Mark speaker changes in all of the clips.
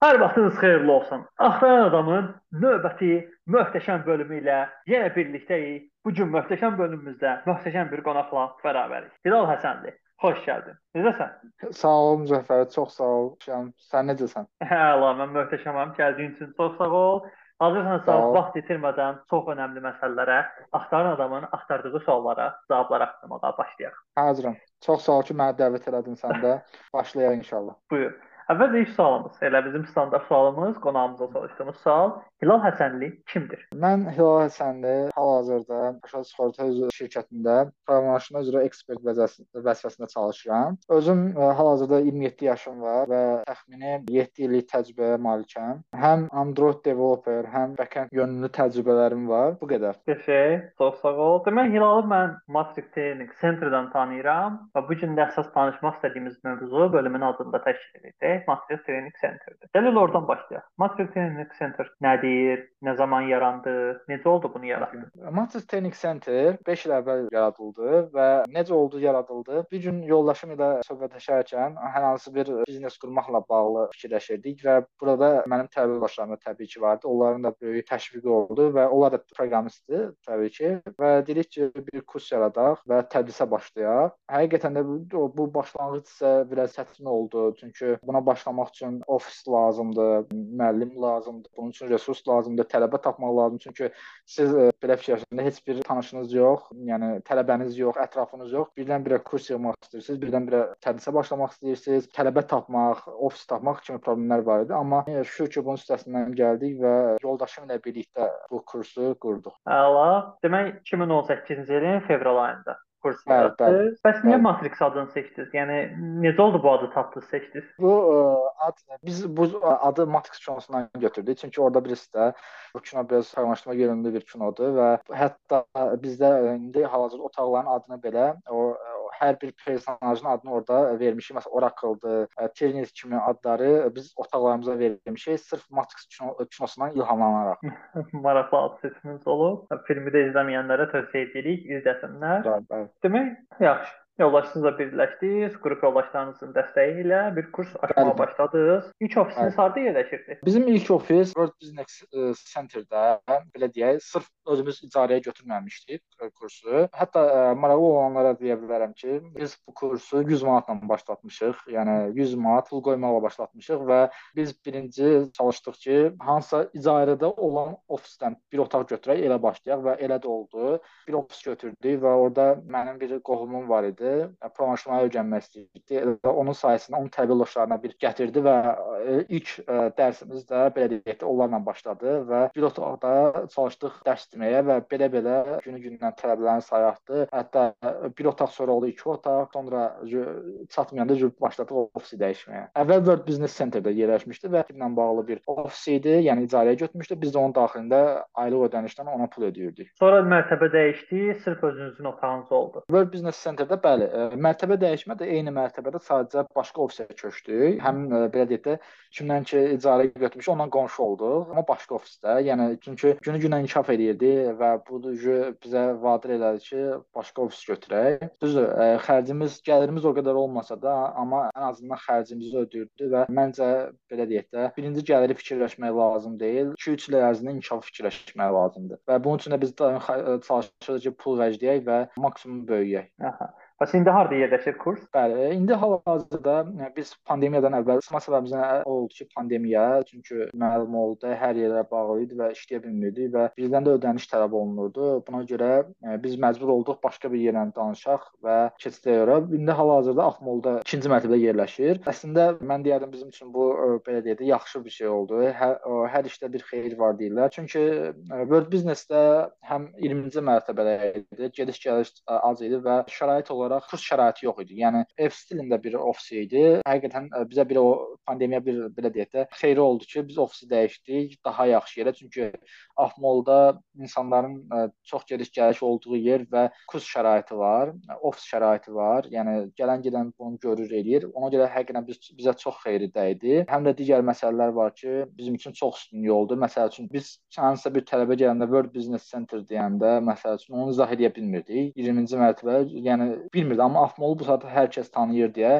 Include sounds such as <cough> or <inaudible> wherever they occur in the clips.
Speaker 1: Hər vaxtınız xeyirli olsun. Axtaran adamın növbəti möhtəşəm bölümü ilə yenə birlikdəyik. Bu gün möhtəşəm bölümümüzdə möhtəşəm bir qonaqla bərabərik. Hilal Həsənli, xoş gəldin. Necəsən?
Speaker 2: Sağ ol Müzəffər, çox sağ ol. Sən necəsən?
Speaker 1: Əla, mən möhtəşəməm. Gəldiyin üçün çox sağ ol. Hazırsansa vaxt itirmədən çox önəmli məsələlərə, axtaran adamın axtardığı suallara cavablar axtarmağa başlayaq.
Speaker 2: Hazıram. Çox sağ ol ki, məni dəvət elədin sən də. <laughs> Başlayaq inşallah.
Speaker 1: Buyur. Əvvəlcə ilk sualımız, elə bizim standart sualımız, qonağımıza soruşduğumuz sual, Hilal Həsənli kimdir?
Speaker 2: Mən Hilal Həsənli hal-hazırda Paşa Sığorta şirkətində proqramlaşdırma üzrə ekspert vəzifəsində çalışıram. Özüm e, hal-hazırda 27 yaşım var və təxmini 7 illik təcrübəyə malikəm. Həm Android developer, həm backend yönlü təcrübələrim var. Bu qədər.
Speaker 1: Qəşəng, çox sağ ol. Demək Hilalı mən Matrix Training Center-dan tanıyıram və bu gün də əsas danışmaq istədiyimiz mövzu bölümün adında təşkil edir. Matrix Training Center-dir. Gəlin oradan başlayaq. Matrix Training Center nədir? Nə zaman yarandı? Necə oldu bunu yaratdı?
Speaker 2: Matrix Training Center 5 il əvvəl yaradıldı və necə oldu yaradıldı? Bir gün yoldaşım ilə söhbətləşərkən hər hansı bir biznes qurmaqla bağlı fikirləşirdik və burada mənim tələbələrim də təbii ki vardı. Onların da böyük təşviqi oldu və onlar da proqramistdir təbii ki və dedik ki, bir kurs yaradaq və tədrisə başlayaq. Həqiqətən də bu, bu başlanğıc isə biraz çətin oldu, çünki buna başlamaq üçün ofis lazımdır, müəllim lazımdır, bunun üçün resurs lazımdır, tələbə tapmaq lazımdır. Çünki siz e, belə fikirləşəndə heç bir tanışınız yox, yəni tələbəniz yox, ətrafınız yox. Birdən-birə kurs yığmaq istəyirsiniz, birdən-birə tədrisə başlamaq istəyirsiniz, tələbə tapmaq, ofis tapmaq kimi problemlər var idi. Amma e, şükür ki, bunun üstəsindən gəldik və yoldaşım ilə birlikdə bu kursu qurduq.
Speaker 1: Əla. Demək 2018-ci ilin fevral ayında kurs yaratdınız. Bəs niyə bəli. Matrix adını seçdiniz? Yəni necə oldu bu adı tapdınız, seçdiniz?
Speaker 2: Bu ə, e, ad biz bu adı Matrix kinosundan götürdük. Çünki orada birisi də bu kino biraz formalaşdırma yönümlü bir kinodur və hətta bizdə indi hal-hazırda otaqların adını belə o hər bir personajın adını orada vermişik. Məsələn, Oracle-dır, e, Trinity kimi adları biz otaqlarımıza vermişik sırf Matrix kino, kinosundan ilhamlanaraq. <laughs>
Speaker 1: Maraqlı ad seçiminiz olub. Filmi də izləməyənlərə tövsiyə edirik, izləsinlər.
Speaker 2: Bəli.
Speaker 1: Demək, yaxşı. Yoldaşınızla birləşdiniz, qrup yoldaşlarınızın dəstəyi ilə bir kurs açmağa başladınız. İlk ofisiniz harda yerləşirdi?
Speaker 2: Bizim ilk ofis World Business e, Center-də, belə deyək, sırf özümüz icarəyə götürməmişdik kursu. Hətta ə, e, maraqlı olanlara deyə bilərəm ki, biz bu kursu 100 manatla başlatmışıq. Yəni 100 manat pul qoymaqla başlatmışıq və biz birinci çalışdıq ki, hansısa icarədə olan ofisdən bir otaq götürək, elə başlayaq və elə də oldu. Bir ofis götürdük və orada mənim bir qohumum var idi proqramlaşdırmağı öyrənmək istəyirdi. Onun sayəsində onun tələbə yoldaşlarına bir gətirdi və ilk dərsimiz də belə deyək, onlarla başladı və bir otaqda çalışdıq dərs deməyə və belə-belə günü-gündən tələbələrin sayı artdı. Hətta bir otaq sonra oldu, iki otaq, sonra çatmayanda başladıq ofisi dəyişməyə. Əvvəl World Business Center-də yerləşmişdi və ilə bağlı bir ofis idi, yəni icarəyə götürmüşdü. Biz də onun daxilində aylıq ödənişdən ona pul ödəyirdik.
Speaker 1: Sonra mərtəbə dəyişdi, sırf özünüzün otağınız oldu.
Speaker 2: World Business Center-də bəli, ə, mərtəbə dəyişmədi, eyni mərtəbədə sadəcə başqa ofisə köçdük. Həm ə, belə deyək də kimdən ki icarə götürmüş, ondan qonşu olduq, amma başqa ofisdə. Yəni çünki günü-günə inkişaf edirdi və bu bizə vadar elədi ki, başqa ofis götürək. Düzdür, ə, xərcimiz, gəlirimiz o qədər olmasa da, amma ən azından xərcimizi ödəyirdi və məncə belə deyək də, birinci gəliri fikirləşmək lazım deyil, 2-3 il ərzində inkişaf fikirləşmək lazımdır. Və bunun üçün də biz çalışırıq ki, pul vəcdiyək və maksimum böyüyək.
Speaker 1: Aha. Bəs indi harda yerləşir kurs?
Speaker 2: Bəli, indi hal-hazırda biz pandemiyadan əvvəl sınav səbəbimizdən oldu ki, pandemiya, çünki məlum oldu, hər yerə bağlı idi və işləyə bilmirdik və bizdən də ödəniş tələb olunurdu. Buna görə biz məcbur olduq başqa bir yerlə danışaq və keçidlərə. İndi hal-hazırda Axmolda ikinci mərtəbədə yerləşir. Əslində mən deyərdim bizim üçün bu belə deyək də yaxşı bir şey oldu. Hər, hər işdə bir xeyir var deyirlər. Çünki World Business-də həm 20-ci mərtəbədə idi, gediş-gəliş az idi və şərait olaraq olaraq kurs şəraiti yox idi. Yəni ev stilində bir ofis idi. Həqiqətən e, bizə bir o pandemiya bir belə deyək də xeyri oldu ki, biz ofisi dəyişdik daha yaxşı yerə. Çünki Afmolda insanların e, çox gediş-gəliş olduğu yer və kurs şəraiti var, ofis şəraiti var. Yəni gələn gedən bunu görür eləyir. Ona görə həqiqətən biz, bizə çox xeyri dəydi. Həm də digər məsələlər var ki, bizim üçün çox üstünlük oldu. Məsəl üçün biz hansısa bir tələbə gələndə World Business Center deyəndə, məsəl üçün onu izah edə bilmirdik. 20-ci mərtəbə, yəni bilmirdi, amma Afmolu bu saat hər kəs tanıyır deyə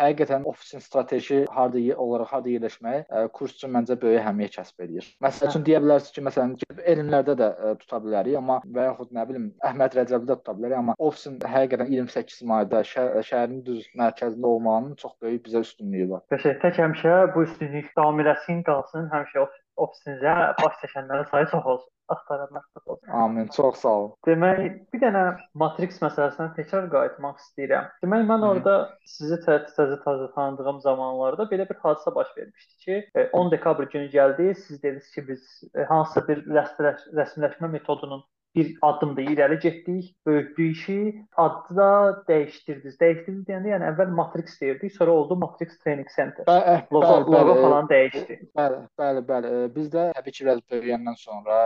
Speaker 2: həqiqətən ofisin strateji harda olaraq harda yerləşməyi ə, kurs üçün məncə böyük əhəmiyyət kəsb edir. Məsəl üçün deyə bilərsiniz ki, məsələn, elmlərdə də ə, tuta bilərik, amma və yaxud nə bilim Əhməd Rəcəbdə tuta bilərik, amma ofisin həqiqətən 28 mayda şəhər, şəhərin düz mərkəzində olmağının çox böyük bizə üstünlüyü var.
Speaker 1: Qəşəng tək həmişə bu üstünlük davam eləsin, qalsın, həmişə ofisinizə baş çəkənlərin sayı çox olsun axtaranlar olsun.
Speaker 2: Amin. Çox sağ ol.
Speaker 1: Demək, bir dənə Matrix məsələsinə təkrar qayıtmaq istəyirəm. Demək, mən Hı. orada sizi təzə təzə tanıdığım zamanlarda belə bir hadisə baş vermişdi ki, 10 e, dekabr günü gəldi, siz dediniz ki, biz e, hansısa bir rəsmiləşmə metodunun bir addım da irəli getdik, böyütdük işi, adı da dəyişdirdiniz. Dəyişdirdiniz deyəndə, yəni əvvəl Matrix deyirdik, sonra oldu Matrix Training Center. Bə logo, bəli, logo bəli, falan dəyişdi.
Speaker 2: Bəli, bəli, bəli. Bizdə təbii ki, biraz böyüyəndən sonra,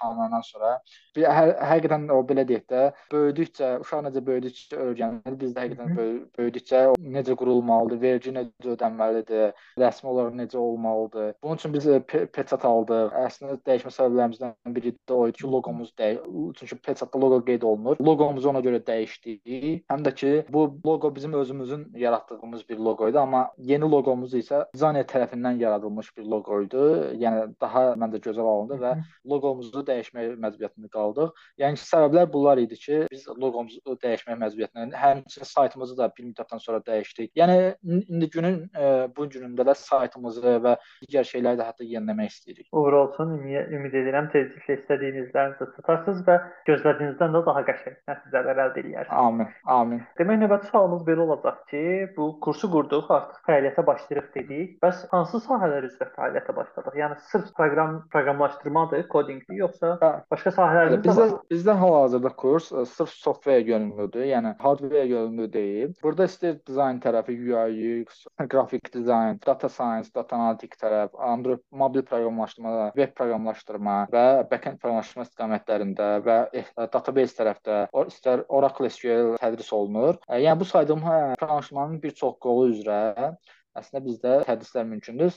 Speaker 2: tanınan sonra bir hər, həqiqətən o belə deyək də, böyüdükcə, uşaq necə böyüdükcə öyrənir. Biz də həqiqətən böyü, böyüdükcə necə qurulmalıdır, vergi necə ödənməlidir, rəsmi olaraq necə olmalıdır. Bunun üçün biz peçat aldıq. Əslində dəyişmə səbəblərimizdən biri də o idi ki, loqomuz dəy çünki Petsatda loqo qeyd olunur. Loqomuzu ona görə dəyişdik. Həm də ki, bu loqo bizim özümüzün yaratdığımız bir loqo idi, amma yeni loqomuz isə dizayner tərəfindən yaradılmış bir loqo idi. Yəni daha məncə gözəl alındı və loqomuzu dəyişmək məcburiyyətində qaldıq. Yəni ki, səbəblər bunlar idi ki, biz loqomuzu dəyişmək məcburiyyətində, həmçinin saytımızı da bir müddətdən sonra dəyişdik. Yəni indi günün e, bu günündə də saytımızı və digər şeyləri də hətta yeniləmək istəyirik.
Speaker 1: Uğur olsun. Ümid edirəm tezliklə istədiyinizlərinizi tutarsınız çalışırsınız və gözlədiyinizdən də daha qəşəng nəticələr əldə edərsiniz.
Speaker 2: Amin. Amin.
Speaker 1: Demək növbəti sualımız belə olacaq ki, bu kursu qurduq, artıq fəaliyyətə başlayırıq dedik. Bəs hansı sahələr üzrə fəaliyyətə başladıq? Yəni sırf proqram proqramlaşdırmadır, kodinqdir, yoxsa hə. başqa sahələrdə
Speaker 2: bizdə bizdə hal-hazırda kurs e, sırf software yönümlüdür, yəni hardware yönümlü deyil. Burada istər dizayn tərəfi, UI, UX, qrafik dizayn, data science, data analitik tərəf, Android mobil proqramlaşdırma, web proqramlaşdırma və backend proqramlaşdırma istiqamətlərində tərəfdə və eh, database tərəfdə istər Oracle SQL tədris olunur. Yəni bu saydığım hə, proqramlaşdırmanın bir çox qolu üzrə Əslində bizdə tədrislər mümkündür.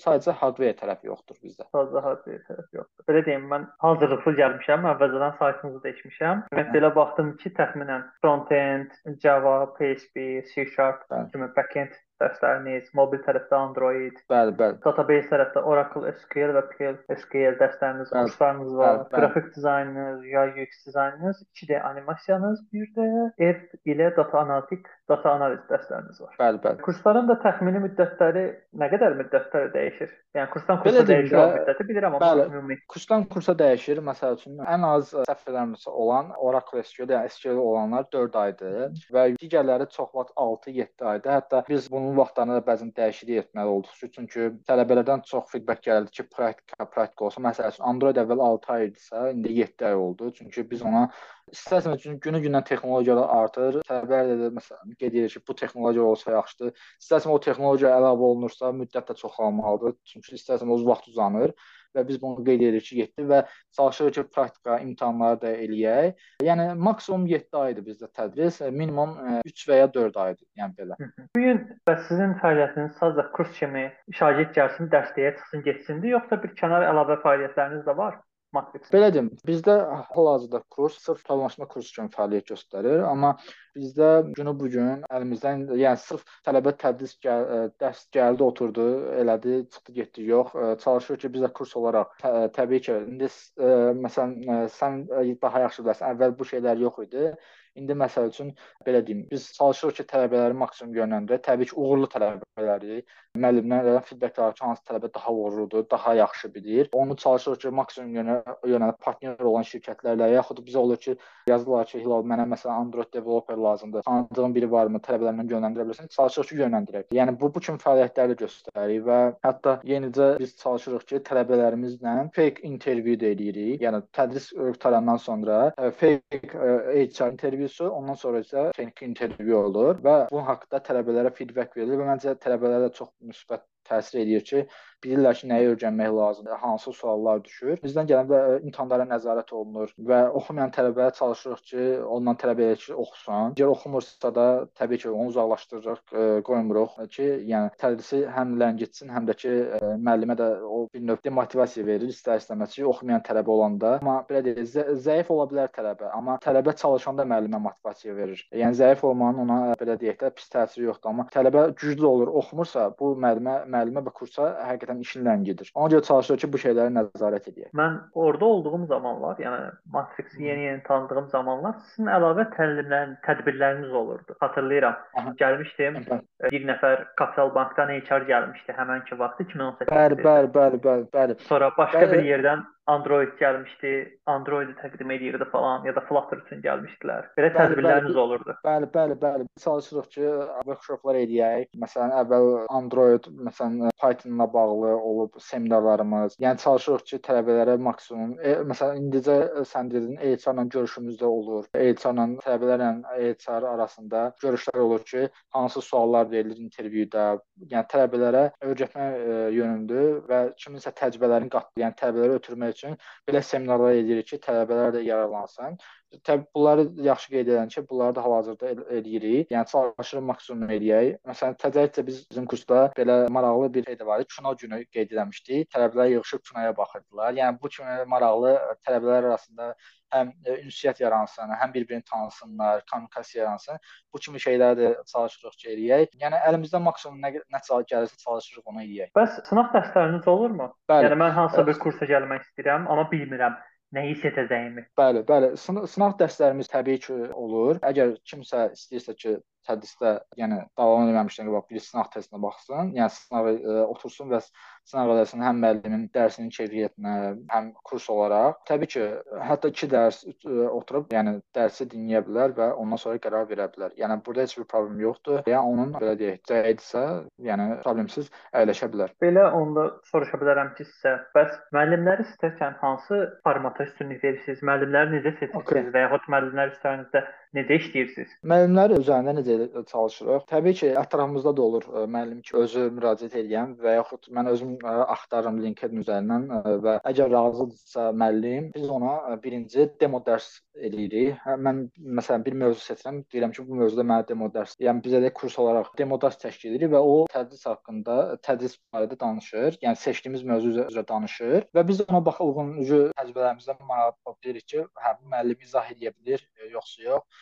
Speaker 2: Sadəcə hardware tərəfi yoxdur bizdə.
Speaker 1: Sadəcə hardware tərəfi yoxdur. Belə deyim, mən hazırlıqlı gəlmişəm, əvvəlcədən saytınızı dəyişmişəm. Mən belə baxdım ki, təxminən front-end, Java, PHP, C# kimi back-end dərsləriniz, mobil tərəfdə Android,
Speaker 2: bəli, bəli.
Speaker 1: Database tərəfdə Oracle SQL və PL SQL dərsləriniz, kurslarınız var. Bəli, bəli. Qrafik dizaynınız, UI UX dizaynınız, 2D animasiyanız, bir də R ilə data analitik, data analiz dərsləriniz var.
Speaker 2: Bəli, bəli.
Speaker 1: Kursların da təxmini müddətləri nə qədər müddətləri dəyişir? Yəni kursdan kursa dəyişir o müddəti bilirəm amma
Speaker 2: bəli, ümumi. Kursdan kursa dəyişir. Məsəl üçün ən az səhv eləmirəmsə olan Oracle SQL, yəni SQL olanlar 4 aydır və digərləri çox vaxt 6-7 aydır. Hətta biz bunun vaxtlarında da bəzən dəyişiklik etməli olduq. Çünki tələbələrdən çox feedback gəldi ki, praktika, praktika olsun. Məsəl üçün Android əvvəl 6 ay idisə, indi 7 ay oldu. Çünki biz ona İstərsəm çünki günü-gündən texnologiyalar artır. Tələbələr də məsələn qeyd edir ki, bu texnologiya olsa yaxşıdır. İstərsəm o texnologiya əlavə olunursa, müddət də çoxalmalıdır. Çünki istərsəm o vaxt uzanır və biz bunu qeyd edirik ki, 7 və çalışırıq ki, praktika imtahanları da eləyək. Yəni maksimum 7 aydır bizdə tədris, minimum 3 və ya 4 aydır, yəni belə.
Speaker 1: Bu gün bəs sizin fəaliyyətiniz sadəcə kurs kimi şagird gəlsin, dərsliyə çıxsın, getsindir, yoxsa bir kənar əlavə fəaliyyətləriniz də var?
Speaker 2: Belə deyim, bizdə hal-hazırda kurs sırf formalaşma kursu kimi fəaliyyət göstərir, amma bizdə günü bu gün əlimizdən, yəni sırf tələbə tədris gəl, dərs gəldi, oturdu, elədi, çıxdı, getdi, yox. Çalışır ki, biz də kurs olaraq tə, təbii ki, indi ə, məsələn sən daha yaxşı bilərsən, əvvəl bu şeylər yox idi. İndi məsəl üçün belə deyim, biz çalışırıq ki, tələbələri maksimum yönləndirək. Təbii ki, uğurlu tələbələri müəllimlərdən feedback alırıq ki, hansı tələbə daha uğurludur, daha yaxşı bilir. Onu çalışırıq ki, maksimum yönə yönəlib partnyor olan şirkətlərlə yaxud bizə olur ki, yazırlar ki, Hilal mənə məsələn Android developer lazımdır. Tanıdığın biri varmı? Tələbələrlə yönləndirə bilərsən. Çalışırıq ki, yönləndirək. Yəni bu bu kimi fəaliyyətləri göstəririk və hətta yenicə biz çalışırıq ki, tələbələrimizlə fake interview də eləyirik. Yəni tədris qurtarandan sonra fake HR interview intervyusu, ondan sonra isə texniki intervyu olur və bunun haqqında tələbələrə feedback verilir və məncə tələbələrə çox مش بت təsir edir ki, bilirlər ki, nəyi öyrənmək lazımdır, hansı suallar düşür. Bizdən gələndə imtahanlara nəzarət olunur və oxumayan tələbəyə çalışırıq ki, ondan tələb edirik ki, oxusun. Əgər oxumursa da təbii ki, onu uzaqlaşdırırıq, ə, qoymuruq ki, yəni tədrisi həm ləngitsin, həm də ki, ə, müəllimə də o bir növ demotivasiya verir istər-istəməz ki, oxumayan tələbə olanda. Amma belə deyək, zə zəif ola bilər tələbə, amma tələbə çalışanda müəllimə motivasiya verir. Yəni zəif olmanın ona belə deyək də pis təsiri yoxdur, amma tələbə güclü olur, oxumursa, bu müəllimə müəllimə və kursa həqiqətən işinlə gedir. Ona görə çalışırıq ki, bu şeylərə nəzarət edək.
Speaker 1: Mən orada olduğum zamanlar, yəni Matrix-i yeni-yeni tanıdığım zamanlar sizin əlavə təlimlərin, tədbirləriniz olurdu. Xatırlayıram. Aha. Gəlmişdim. Aha. Bir nəfər Kapital Bankdan HR gəlmişdi həmənki vaxt 2018-də.
Speaker 2: Bəli, bəli, bəli, bəli, bəli.
Speaker 1: Sonra başqa bəli. bir yerdən Android gəlmişdi, Android-i təqdim edirdi falan ya da Flutter üçün gəlmişdilər. Belə tədbirləriniz olurdu.
Speaker 2: Bəli, bəli, bəli. Çalışırıq ki, workshoplar eləyək. Məsələn, əvvəl Android, məsələn, Python-la bağlı olub seminarlarımız. Yəni çalışırıq ki, tələbələrə maksimum, e, məsələn, indicə sən dedin, HR-la görüşümüz də olur. HR-la tələbələrlə HR arasında görüşlər olur ki, hansı suallar verilir intervyuda. Yəni tələbələrə öyrətmə e, yönündür və kiminsə təcrübələrini qatdı. Yəni tələbələri ötürmək üçün belə seminarlar edirik ki, tələbələr də yararlansın. Təbii bunları yaxşı qeyd edirəm ki, bunları da hal-hazırda el eləyirik. Yəni çalışırıq maksimum eləyək. Məsələn, təzəlikcə biz bizim kursda belə maraqlı bir şey var. Kino günü qeyd etmişdik. Tələbələr yığılıb kinoya baxırdılar. Yəni bu kimi maraqlı tələbələr arasında həm ünsiyyət yaransın, həm bir-birini tanısınlar, kommunikasiya yaransın. Bu kimi şeyləri də çalışırıq ki, eləyək. Yəni əlimizdən maksimum nə nə gəlirsə çalışırıq onu eləyək.
Speaker 1: Bəs sınaq dərsləriniz olurmu? Bəli. Yəni mən hansısa bir kursa gəlmək istəyirəm, amma bilmirəm nəyi seçəcəyimi.
Speaker 2: Bəli, bəli. Sınaq, sınaq dərslərimiz təbii ki olur. Əgər kimsə istəyirsə ki, tədrisdə, yəni davam etməmişdən qabaq bir sınaq testinə baxsın, yəni sınağı ə, e, otursun və sınaq eləsin həm müəllimin dərsinin keyfiyyətinə, həm kurs olaraq. Təbii ki, hətta 2 dərs ə, e, oturub, yəni dərsi dinləyə bilər və ondan sonra qərar verə bilər. Yəni burada heç bir problem yoxdur. Yəni onun belə deyək, cəyidirsə, yəni problemsiz əyləşə bilər.
Speaker 1: Belə onda soruşa bilərəm ki, sizə bəs müəllimləri istərkən hansı formata üstünlük verirsiniz? Müəllimləri necə seçirsiniz okay. və yaxud müəllimlər üstünlüyünüzdə necə işləyirsiniz?
Speaker 2: Müəllimlər üzərində necə çalışırıq? Təbii ki, ətrafımızda da olur ə, müəllim ki, özü müraciət edən və yaxud mən özüm ə, axtarıram LinkedIn üzərindən ə, və əgər razıdırsa müəllim, biz ona birinci demo dərs eləyirik. Hə, mən məsələn bir mövzu seçirəm, deyirəm ki, bu mövzuda mənə demo dərs. Yəni bizə də kurs olaraq demo dərs təşkil edirik və o tədris haqqında, tədris barədə danışır. Yəni seçdiyimiz mövzu üzrə danışır və biz ona baxa uyğun təcrübələrimizdən maraq bilirik ki, hə bu müəllim izah edə bilər, yoxsa yox.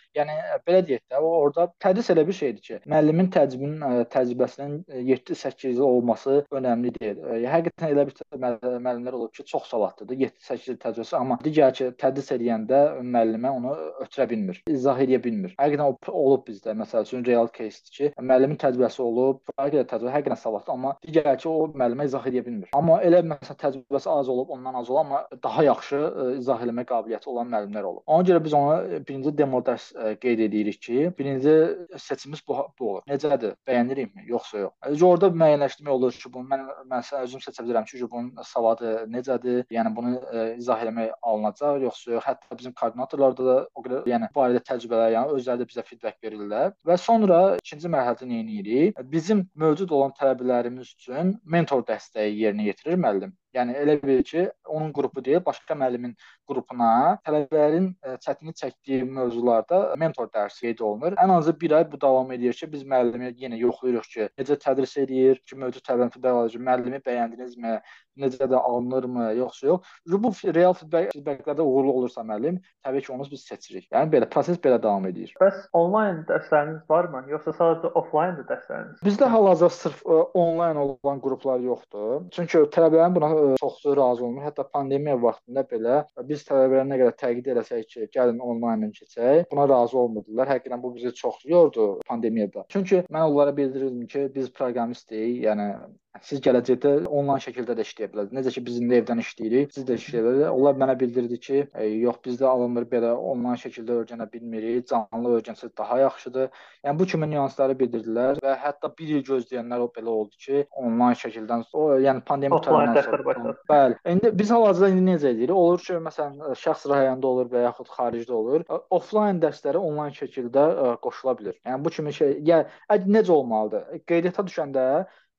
Speaker 2: Yəni belə deyək də, o orada tədris elə bir şeydir ki, müəllimin təcrübinin təcrübəsinin 7-8 il olması önəmli deyil. Həqiqətən elə bir müəllimlər olur ki, çox savadlıdır, 7-8 il təcrübəsi, amma digər ki, tədris edəndə müəllimə onu ötürə bilmir, izah edə bilmir. Həqiqətən o olub bizdə. Məsəl üçün real case-dir ki, müəllimin təcrübəsi olub, fərqli təcrübə həqiqətən savadlı, amma digər ki, o müəllimə izah edə bilmir. Amma elə məsələn təcrübəsi az olub, ondan az olub, amma daha yaxşı izah eləmə qabiliyyəti olan müəllimlər olub. Ona görə biz ona birinci demo dərs ə, qeyd edirik ki, birinci seçimimiz bu, bu olur. Necədir? Bəyənirikmi, yoxsa yox? Yox. Orada müəyyənləşdirmək olur ki, bunu mən məsələn özüm seçə bilərəm ki, bunun savadı necədir? Yəni bunu ə, izah eləmək alınacaq, yoxsa yox? Hətta bizim koordinatorlarda da o qədər yəni barədə təcrübələr, yəni özləri də bizə feedback verirlər. Və sonra ikinci mərhələdə nə edirik? Bizim mövcud olan tələbələrimiz üçün mentor dəstəyi yerinə yetirir müəllim. Yəni elə bil ki, onun qrupu deyil, başqa müəllimin qrupuna tələbələrin e, çətinlik çəkdiyi mövzularda mentor dərsi qeyd olunur. Ən azı 1 ay bu davam edir ki, biz müəllimi yenə yoxlayırıq ki, necə tədris edir, ki, mövcud tələbənin feedback müəllimi bəyəndinizmi, necə də alınırmı, yoxsa yox. Bu real feedback feedbacklərdə uğurlu olursa müəllim, təbii ki, onu biz seçirik. Yəni belə proses belə davam edir.
Speaker 1: Bəs onlayn dərsləriniz varmı, yoxsa sadəcə offlayn dərsləriniz?
Speaker 2: Bizdə hal-hazırda sırf ə, e, onlayn olan qruplar yoxdur. Çünki tələbələrin buna çoxsu razı olmur. Hətta pandemiya vaxtında belə biz tələbələrə nə qədər təkid eləsək ki, gəlin onlaynla keçək, buna razı olmurdular. Həqiqətən bu bizi çox yordu pandemiyada. Çünki mən onlara bildirirdim ki, biz proqramistik, yəni Siz gələcəkdə onlayn şəkildə də işləyə bilərsiniz. Necə ki biz indi evdən işləyirik, siz də işləyə bilərsiniz. Onlar mənə bildirdi ki, e, yox bizdə alınmır belə onlayn şəkildə öyrənə bilmirik, canlı öyrənsək daha yaxşıdır. Yəni bu kimi nüansları bildirdilər və hətta 1 il gözləyənlər o belə oldu ki, onlayn şəkildən o yəni pandemiya qutarandan sonra. Bəli. İndi biz hal-hazırda indi necə edirik? Olur ki, məsələn, şəxs rayonunda olur və yaxud xaricdə olur. Offlayn dərsləri onlayn şəkildə ə, qoşula bilər. Yəni bu kimi şey, yəni necə olmalıdır? Qeydiyyata düşəndə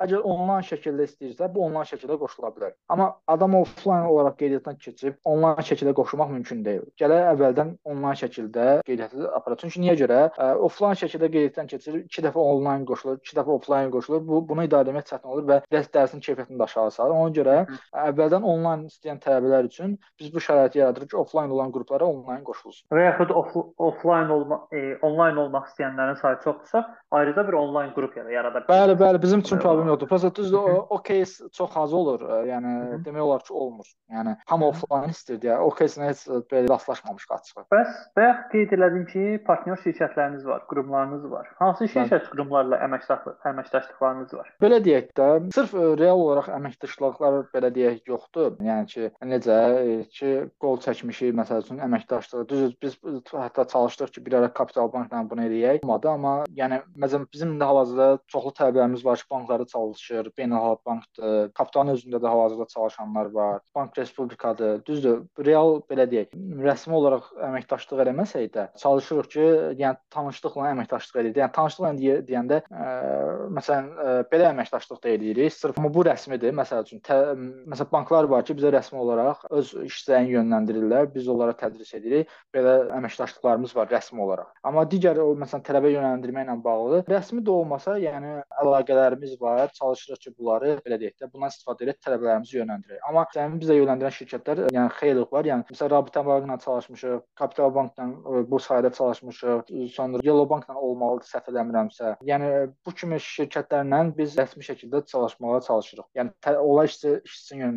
Speaker 2: Əgər onlayn şəkildə istəyirsə, bu onlayn şəkildə qoşula bilər. Amma adam offlayn olaraq qeydiyyatdan keçib onlayn şəkildə qoşulmaq mümkün deyil. Gərək əvvəldən onlayn şəkildə qeydiyyatı aparır. Çünki niyə görə? Ə, offlayn şəkildə qeydiyyatdan keçir, 2 dəfə onlayn qoşulur, 2 dəfə offlayn qoşulur. Bu bunu idarə etmək çətin olur və dərsin keyfiyyətini də aşağı salır. Ona görə əvvəldən onlayn istəyən tələbələr üçün biz bu şəraiti yaradırıq ki, offlayn olan qruplara onlayn qoşulsun.
Speaker 1: Və yaxud off offlayn olma e, onlayn olmaq istəyənlərin sayı çoxdursa, ayrıca bir onlayn qrup yarada
Speaker 2: bilər. Bəli, bəli, bizim üçün problem yoxdur. Prosta düzdür, o, o case çox az olur. Yəni demək olar ki, olmur. Yəni hamı offline istəyir deyə o case-nə heç belə rastlaşmamışıq açığı.
Speaker 1: Bəs bayaq qeyd elədin ki, partnyor şirkətləriniz var, qurumlarınız var. Hansı şirkət qurumlarla əməkdaşlıq əməkdaşlıqlarınız var?
Speaker 2: Belə deyək də, sırf real olaraq əməkdaşlıqlar belə deyək yoxdur. Yəni ki, necə ki, qol çəkmişik məsəl üçün əməkdaşlıq. Düzdür, biz hətta çalışdıq ki, bir ara Kapital Bankla bunu eləyək. Olmadı, amma yəni məsələn bizim indi hal-hazırda çoxlu tələbələrimiz var ki, bankları çalışır Beynəlxalq Bankdır, kapitalın özündə də hal-hazırda çalışanlar var. Bank Respublikadır. Düzdür, real belə deyək, rəsmi olaraq əməkdaşlıq eləməsək də çalışırıq ki, yəni tanışlıqla əməkdaşlıq edirik. Yəni tanışlıqla deyə, deyəndə ə, məsələn ə, belə əməkdaşlıq da edirik. Sırf amma bu rəsmidir. Məsəl üçün tə, məsələn banklar var ki, bizə rəsmi olaraq öz işçilərini yönləndirirlər, biz onlara tədris edirik. Belə əməkdaşlıqlarımız var rəsmi olaraq. Amma digər o məsələn tələbə yönləndirmə ilə bağlı rəsmi də olmasa, yəni əlaqələrimiz var, çalışırıq çalışırıq ki, bunları belə deyək də, bundan istifadə edib tələbələrimizi yönləndirək. Amma sənin bizə yönləndirən şirkətlər, yəni xeyli var. Yəni məsələn Rabitə bankla çalışmışıq, Kapital bankla e, bu sayədə çalışmışıq, sonra Yellow bankla olmalıdır səhv eləmirəmsə. Yəni bu kimi şirkətlərlə biz rəsmi şəkildə çalışmağa çalışırıq. Yəni onlar işçi işçisini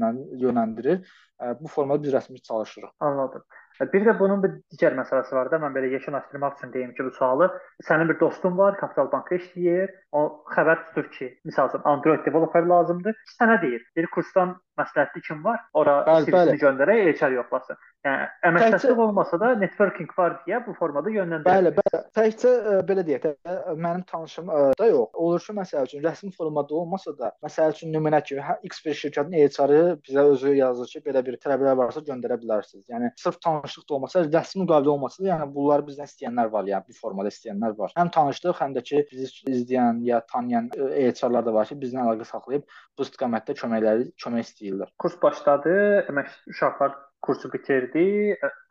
Speaker 2: yönləndirir. E, bu formada biz rəsmi çalışırıq.
Speaker 1: Anladım. Bir də bunun bir digər məsələsi var da, mən belə yekunlaşdırmaq üçün deyim ki, bu sualı sənin bir dostun var, Kapital Bankda işləyir, o xəbər tutur ki, məsəl üçün Android developer lazımdır. Sənə deyir, bir kursdan məsləhətli kim var? Ora CV-ni göndərək, HR yoxlasın. Yəni əməkdaşlıq olmasa da networking var deyə bu formada yönləndirilir.
Speaker 2: Bəli, bəli. Təkcə ə, e, belə deyək də e, mənim tanışım ə, e, da yox. Olur ki, məsəl üçün rəsmi formada olmasa da, məsəl üçün nümunə kimi hə, X bir şirkətin HR-ı bizə özü yazır ki, belə bir tələblər varsa göndərə bilərsiniz. Yəni sırf tanışlıq da olmasa, rəsmi müqavilə olmasa da, yəni bunları bizdən istəyənlər var, yəni bu formada istəyənlər var. Həm tanışlıq, həm də ki, bizi izləyən ya tanıyan HR-lar da var ki, bizlə əlaqə saxlayıb bu istiqamətdə köməkləri kömək istəyirlər.
Speaker 1: Kurs başladı, əmək uşaqlar kursu bitirdi.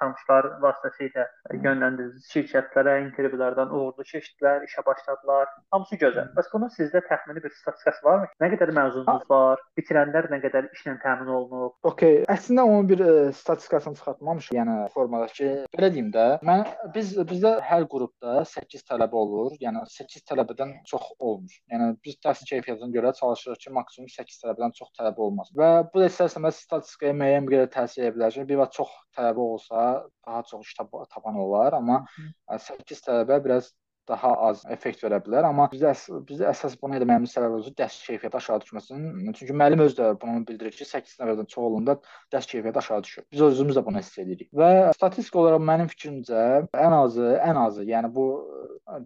Speaker 1: Tanışlar vasitəsilə yönləndirdiniz şirkətlərə, intervyulardan uğurlu keçdilər, işə başladılar. Hamısı gözəl. Bəs bunun sizdə təxmini bir statistikası varmı? Nə qədər məzununuz var? Bitirənlər nə qədər işlə təmin olunub?
Speaker 2: Okay, əslində onun bir ə, statistikasını çıxartmamışam. Yəni formada ki, belə deyim də, mən biz bizdə hər qrupda 8 tələbə olur. Yəni 8 tələbədən çox olmur. Yəni biz dərs keyfiyyətinə görə çalışırıq ki, maksimum 8 tələbədən çox tələbə olmasın. Və bu da istərsəməz statistikaya müəyyən bir təsir edə bilər. Bir çox tələbə olsa, daha çox iş tapan olar, amma 8 tələbə biraz daha az effekt verə bilər, amma bizdə bizdə əsas bunu eləməyimiz səbəb özü dərs keyfiyyəti aşağı düşməsinin. Çünki müəllim özü də bunu bildirir ki, 8 nəfərdən çox olanda dərs keyfiyyəti aşağı düşür. Biz özümüz də bunu hiss edirik. Və statistik olaraq mənim fikrimcə ən azı, ən azı, yəni bu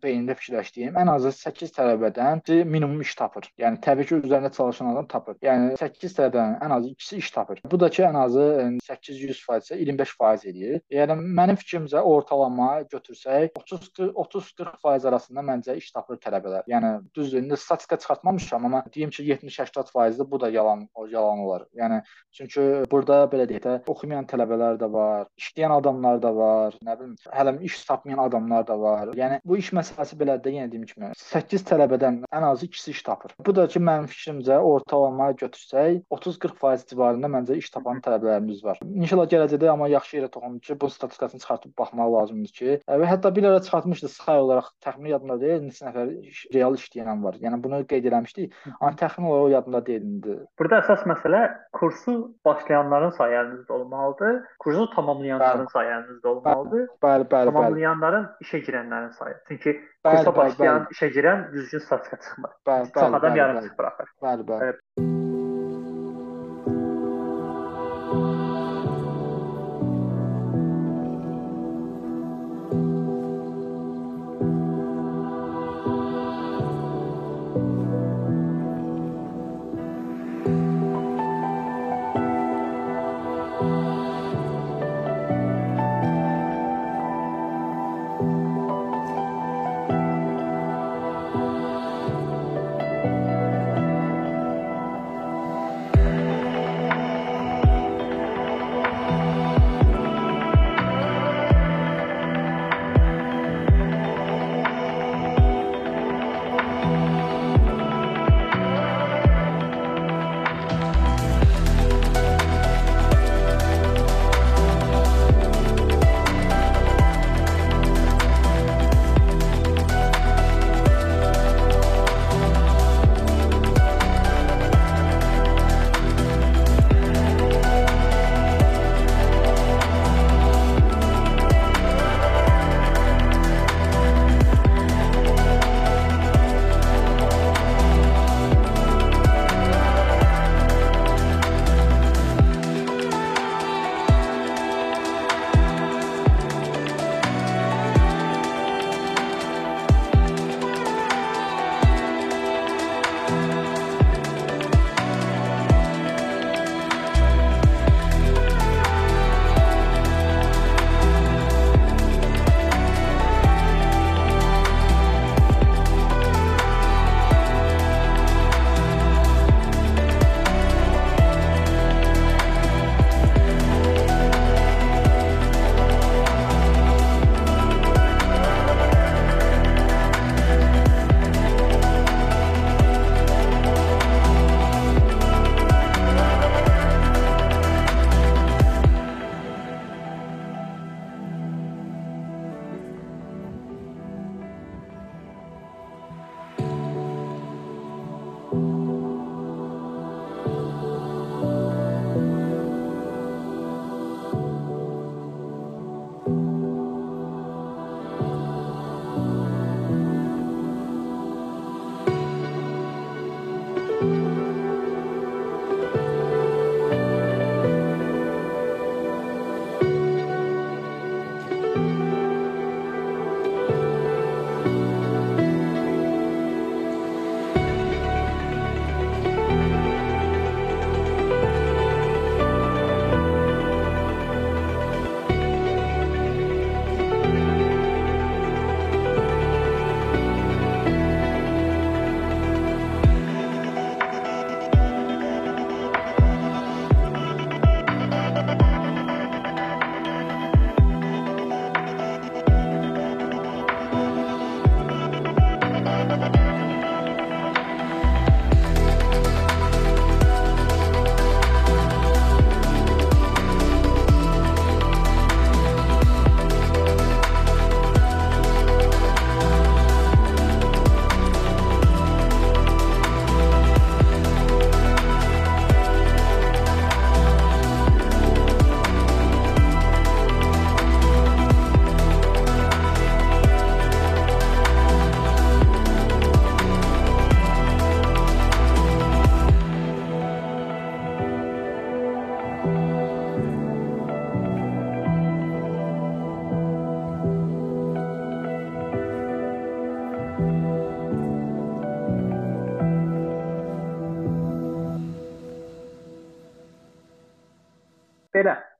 Speaker 2: beynimdə fikirləşdiyim ən azı 8 tələbədən minimum iş tapır. Yəni təbii ki, üzərində çalışan adam tapır. Yəni 8 tələbədən ən azı ikisi iş tapır. Bu da ki, ən azı 800% isə 25% eləyir. Yəni mənim fikrimcə ortalama götürsək 30 30 40% 80% arasında məncə iş tapır tələbələr. Yəni düzdür, indi statistika çıxartmamışam, amma deyim ki 70-80%-də bu da yalan yalan olar. Yəni çünki burada belə deyək də oxumayan tələbələr də var, işləyən adamlar da var, nə bilim, hələ iş tapmayan adamlar da var. Yəni bu iş məsələsi belədir, yenə deyim kimi 8 tələbədən ən azı ikisi iş tapır. Bu da ki mənim fikrimcə ortalama götürsək 30-40% civarında məncə iş tapan tələbələrimiz var. İnşallah gələcəkdə amma yaxşı yerə toxunub ki, bu statistikasını çıxartıb baxmaq lazımdır ki, e, və hətta bir ara çıxartmışdı say olaraq təxmini yadımda deyil, neçə nəfər real işləyən var. Yəni bunu qeyd eləmişdik, amma təxmini olaraq yadımda deyil indi.
Speaker 1: Burada əsas məsələ kursu başlayanların sayı əlinizdə olmalıdır. Kursu tamamlayanların bəli. sayı əlinizdə olmalıdır.
Speaker 2: Bəli, bəli,
Speaker 1: tamamlayanların bəli. işə girənlərin sayı. Çünki bəli, kursa başlayan, bəli, bəli. işə girən düzgün statistika çıxmır. Bəli, bəli, Çox adam bəli, yarım bəli. buraxır.
Speaker 2: Bəli, bəli. bəli.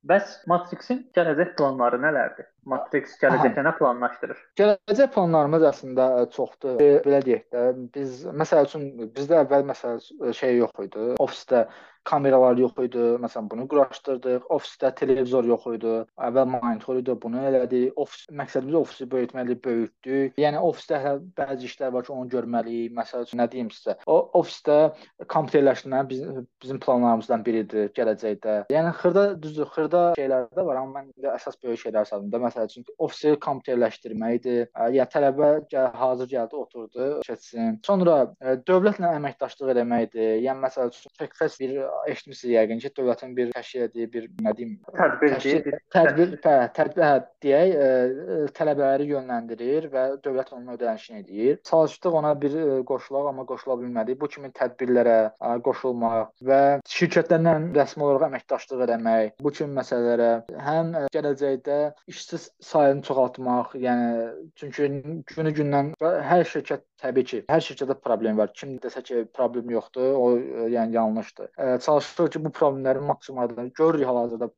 Speaker 1: Bəs Matrixin gələcək planları nələrdir? Matrix gələcəkdə nə planlaşdırır?
Speaker 2: Gələcək planlarımız əslində çoxdur. Belə deyək də, biz məsəl üçün bizdə əvvəl məsəl şey yox idi. Ofisdə kameralar yox idi. Məsələn, bunu quraşdırdıq. Ofisdə televizor yox idi. Əvvəl monitor idi, bunu elədik. Ofis məqsədimiz ofisi böyütməkdir, böyütdük. Yəni ofisdə hələ bəzi işlər var ki, onu görməliyik. Məsəl üçün nə deyim sizə? O ofisdə kompüterləşdirmə bizim, bizim planlarımızdan biridir gələcəkdə. Yəni xırda düzdür, xırda şeylər də var, amma mən indi əsas böyük şeylər saydım da. Məsəl üçün ofisi kompüterləşdirməkdir. Yəni tələbə gəl, hazır gəldi, oturdu, keçsin. Sonra dövlətlə əməkdaşlıq eləməkdir. Yəni məsəl üçün Techfest bir eşitmisiniz yəqin ki, dövlətin bir təşkil etdiyi bir nə deyim,
Speaker 1: tədbir təşkil,
Speaker 2: tədbir, hə, tədbir hə, deyək, ə, tələbələri yönləndirir və dövlət onun ödənişini edir. Çalışdıq ona bir ə, qoşulaq, amma qoşula bilmədik. Bu kimi tədbirlərə ə, qoşulmaq və şirkətlərlə rəsmi olaraq əməkdaşlıq etmək, bu kimi məsələlərə həm ə, gələcəkdə işçi sayını çoxaltmaq, yəni çünki günü-gündən hər şirkət təbii ki, hər şirkətdə problem var. Kim desə ki, problem yoxdur, o yəni yanlışdır. Ə, çalışırıq ki, bu problemləri maksimum aradan görürük hal-hazırda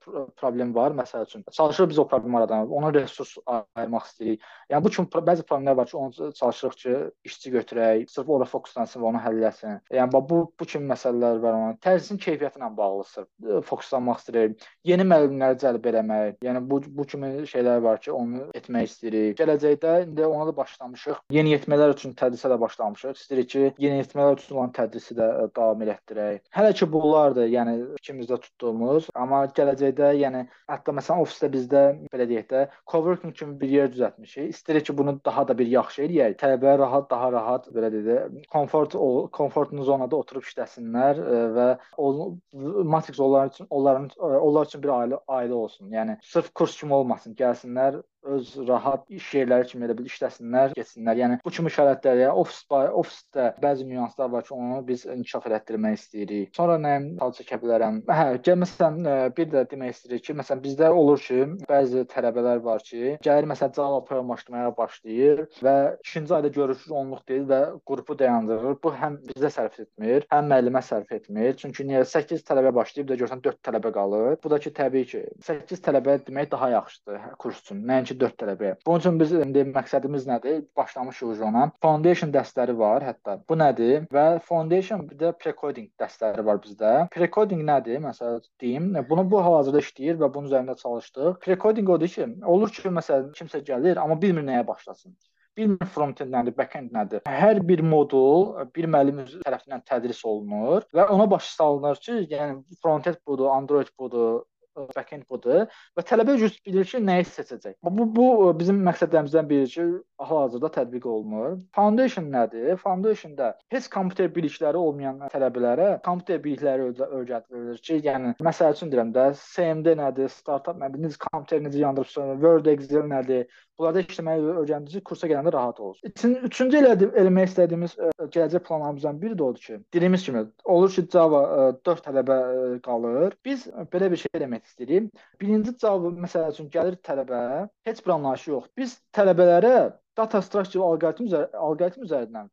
Speaker 2: problem var, məsəl üçün. Çalışırıq biz o problemi aradan, ona resurs ayırmaq istəyirik. Yəni bu kimi bəzi problemlər var ki, onu çalışırıq ki, işçi götürək, sırf ora fokuslansın və onu həll etsin. Yəni bu bu kimi məsələlər var amma tədrisin keyfiyyəti ilə bağlı sırf fokuslanmaq istəyirik. Yeni müəllimləri cəlb eləmək. Yəni bu bu kimi şeylər var ki, onu etmək istəyirik. Gələcəkdə indi ona da başlamışıq. Yeniyetmələr üçün tədrisə də başlamışıq. İstəyirik ki, yeniyetmələr üçün olan tədrisi də davam elətdirək. Hələ ki bunlardır, yəni fikrimizdə tutduğumuz, amma gələcəkdə, yəni hətta məsələn ofisdə bizdə belə deyək də, coworking kimi bir yer düzəltmişik. İstəyirik ki, bunu daha da bir yaxşı eləyək. Tələbələr rahat, daha rahat belə deyək də, komfort komfortlu zonada oturub işləsinlər və o Matrix onlar üçün onların onlar üçün bir ailə ailə olsun. Yəni sırf kurs kimi olmasın, gəlsinlər öz rahat iş yerləri kimi elə bil işləsinlər, getsinlər. Yəni bu kimi şəraitlərdə yəni, ofis ofisdə bəzi nüanslar var ki, onu biz inkişaf elətdirmək istəyirik. Sonra nəyim tal çəkə bilərəm? Hə, gəl məsələn bir də demək istəyirik ki, məsələn bizdə olur ki, bəzi tələbələr var ki, gəlir məsələn Java proqramlaşdırmaya başlayır və ikinci ayda görür ki, onluq deyil və qrupu dayandırır. Bu həm bizə sərf etmir, həm müəllimə sərf etmir. Çünki niyə 8 tələbə başlayıb da görsən 4 tələbə qalır. Bu da ki, təbii ki, 8 tələbə demək daha yaxşıdır kurs üçün. Nəinki ki 4 tələbəyə. Bunun üçün biz indi məqsədimiz nədir? Başlamışıq ona. Foundation dərsləri var hətta. Bu nədir? Və foundation bir də pre-coding dərsləri var bizdə. Pre-coding nədir? Məsələn deyim, bunu bu hal-hazırda işləyir və bunun üzərində çalışdıq. Pre-coding odur ki, olur ki, məsələn kimsə gəlir, amma bilmir nəyə başlasın bilmir front-end nədir, back-end nədir. Hər bir modul bir müəllim tərəfindən tədris olunur və ona başa salınır ki, yəni front-end budur, Android budur, backend budur və tələbə öz bilir ki, nəyi seçəcək. Bu bu bizim məqsədlərimizdən biridir ki, hal-hazırda tətbiq olunur. Foundation nədir? Foundation-da heç kompüter bilikləri olmayan tələbələrə kompüter bilikləri öyrədilir ki, yəni məsəl üçün deyirəm də, CMD nədir, startup nədir, necə kompüter necə yandırırsın, Word, Excel nədir? Bunlarda işləməyi öyrəndiniz, kursa gələndə rahat olsun. Üçün, üçüncü elədi, eləmək istədiyimiz ə, gələcək planlarımızdan biri də odur ki, dediyimiz kimi olur ki, Java ə, 4 tələbə ə, qalır. Biz belə bir şey eləmək istəyirik. Birinci Java məsəl üçün gəlir tələbə, heç bir anlayışı yox. Biz tələbələrə data structure alqoritm üzər alqoritm üzərindən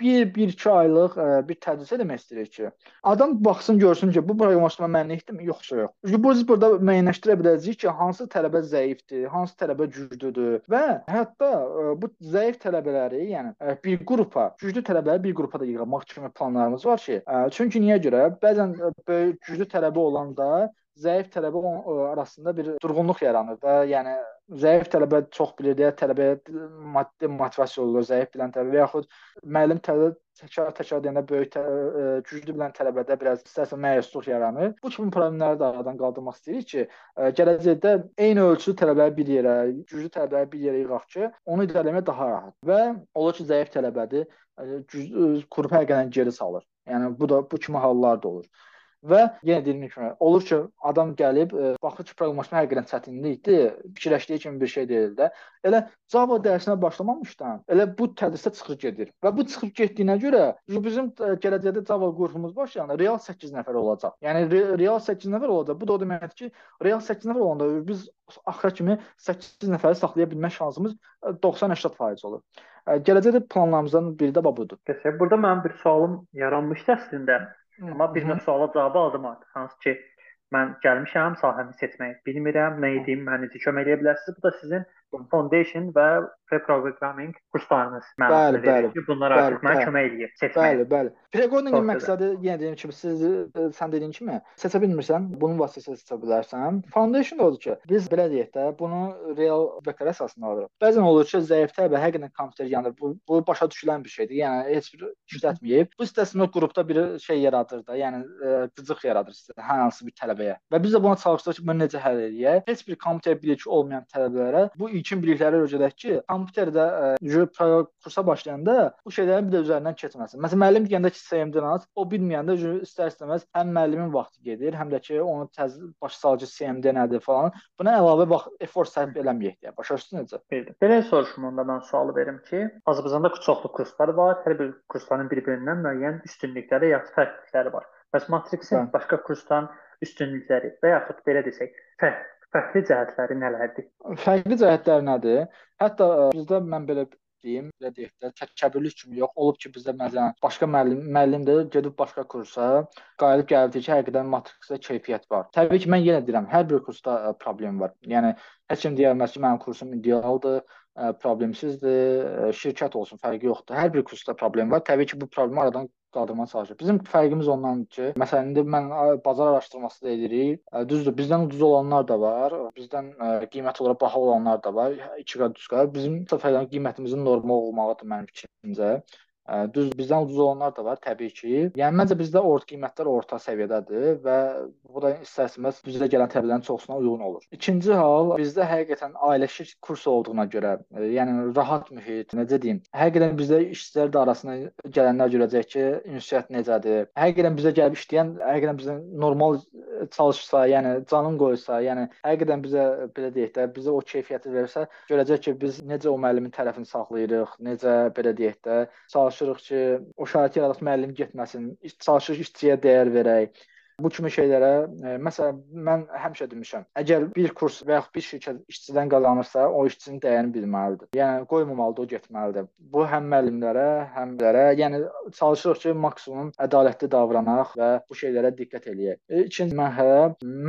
Speaker 2: bir, bir iki aylıq bir tədris eləmək istəyirik ki, adam baxsın, görsün ki, bu proqramlaşdırma mənlikdirmi, yoxsa yox. Çünki biz burada müəyyənləşdirə biləcəyik ki, hansı tələbə zəifdir, hansı tələbə güclüdür və hətta bu zəif tələbələri, yəni bir qrupa, güclü tələbələri bir qrupa da yığmaq kimi planlarımız var ki, çünki niyə görə? Bəzən böyük güclü tələbə olanda zəif tələbə arasında bir durğunluq yaranır və yəni zəif tələbə çox bilir deyə tələbəyə maddi motivasiya olur, zəif bilən tələbə yaxud müəllim tələbə təkrar-təkrar deyəndə böyük tə, ə, güclü bilən tələbədə biraz istərsə məyusluq yaranır. Bu kimi problemləri də aradan qaldırmaq istəyirik ki, ə, gələcəkdə eyni ölçülü tələbələri bir yerə, güclü tələbələri bir yerə yığaq ki, onu idarə etmək daha rahat. Və olur ki, zəif tələbədir, güclü qrup həqiqətən geri salır. Yəni bu da bu kimi hallar da olur. Və yenə dediyim kimi olur ki, adam gəlib e, baxır ki, proqramlaşma həqiqətən çətinlikdir, fikirləşdiyi kimi bir şey deyil də. Elə Java dərsinə başlamamışdan elə bu tədrisdə çıxır gedir. Və bu çıxıb getdiyinə görə bizim e, gələcəkdə Java qrupumuz başlayanda real 8 nəfər olacaq. Yəni re real 8 nəfər olacaq. Bu da o deməkdir ki, real 8 nəfər olanda biz axıra kimi 8 nəfəri saxlaya bilmə şansımız 90-80% olur. E, gələcəkdə planlarımızdan biri də budur.
Speaker 1: Təşəkkür. Burada mənim bir sualım yaranmışdı əslində. Amma bir növ suala cavab aldım artıq. Hansı ki, mən gəlmişəm, sahəmi seçməyi bilmirəm, nə edim, mənə necə kömək edə bilərsiniz? Bu da sizin foundation və pre-programming kurslarınız mənasını verir ki, bunlar bəli, artıq mənə kömək eləyir seçməyə.
Speaker 2: Bəli, bəli. Pre-programming məqsədi yenə deyim kimi siz sən dediyin kimi seçə bilmirsən, bunun vasitəsilə seçə bilərsən. Foundation odur ki, biz belə deyək də, bunu real vəkələ əsasında alırıq. Bəzən olur ki, zəif təbə həqiqətən kompüter yanır. Bu, bu başa düşülən bir şeydir. Yəni heç bir işlətməyib. Bu istəsinə qrupda bir şey yaradır da, yəni e, qıcıq yaradır sizə hər hansı bir tələbəyə. Və biz də buna çalışdıq ki, bunu necə həll edək? Heç bir kompüter biliyi olmayan tələbələrə bu ilkin bilikləri öyrədək ki, kompüterdə ə, kursa başlayanda bu şeylərin bir də üzərindən keçməsin. Məsələn, müəllim deyəndə ki, CMD-ni aç, o bilməyəndə istər-istəməz həm müəllimin vaxtı gedir, həm də ki, onu təz başa salcı CMD nədir falan. Buna əlavə bax effort sərf eləməyək deyə. Başa düşdünüz necə?
Speaker 1: Bildim. Belə soruşum onda mən sualı verim ki, Azərbaycanda çoxlu kurslar var. Hər bir kursların bir-birindən müəyyən üstünlükləri ya fərqlilikləri var. Bəs Matrixin başqa kursdan üstünlükləri və yaxud belə desək, fərq fərqli cəhətləri nələrdir?
Speaker 2: Fərqli cəhətləri nədir? Hətta ə, bizdə mən belə deyim, belə deyək də, təkəbbürlük kimi yox. Olub ki, bizdə məsələn başqa müəllim müəllim də gedib başqa kursa, qayıdıb gəldi ki, həqiqətən matrixdə keyfiyyət var. Təbii ki, mən yenə deyirəm, hər bir kursda ə, problem var. Yəni heç kim deyəməz ki, mənim kursum idealdır, ə, problemsizdir, ə, şirkət olsun, fərqi yoxdur. Hər bir kursda problem var. Təbii ki, bu problemi aradan qaldırmağa çalışır. Bizim fərqimiz ondan ki, məsələn indi mən bazar araşdırması da edirik. Düzdür, bizdən ucuz olanlar da var, bizdən qiymət olaraq baha olanlar da var. 2 qat, 3 qat. Bizim fərqimiz qiymətimizin normal olmağıdır mənim fikrimcə. Düz bizdən ucuz olanlar da var təbii ki. Yəni məncə bizdə orta qiymətlər orta səviyyədədir və bu da istərsəməz bizə gələn tələbələrin çoxusuna uyğun olur. İkinci hal bizdə həqiqətən ailəşir kurs olduğuna görə, yəni rahat mühit, necə deyim, həqiqətən bizdə işçilər də arasına gələnlər görəcək ki, ünsiyyət necədir. Həqiqətən bizə gəlib işləyən, həqiqətən bizə normal çalışsa, yəni canın qoysa, yəni həqiqətən bizə belə deyək də, bizə o keyfiyyəti versə, görəcək ki, biz necə o müəllimin tərəfini saxlayırıq, necə belə deyək də, çalışırıq ki, o şəraiti yaradaq müəllim getməsin, çalışırıq işçiyə dəyər verək. Bu kimi şeylərə, e, məsələn, mən həmişə demişəm, əgər bir kurs və yaxud bir şirkət işçidən qazanırsa, o işçinin dəyərini bilməlidir. Yəni qoymamalıdır, o getməlidir. Bu həm müəllimlərə, həm lərə, yəni çalışırıq ki, maksimum ədalətli davranaq və bu şeylərə diqqət eləyək. E, ikinci mərhələ,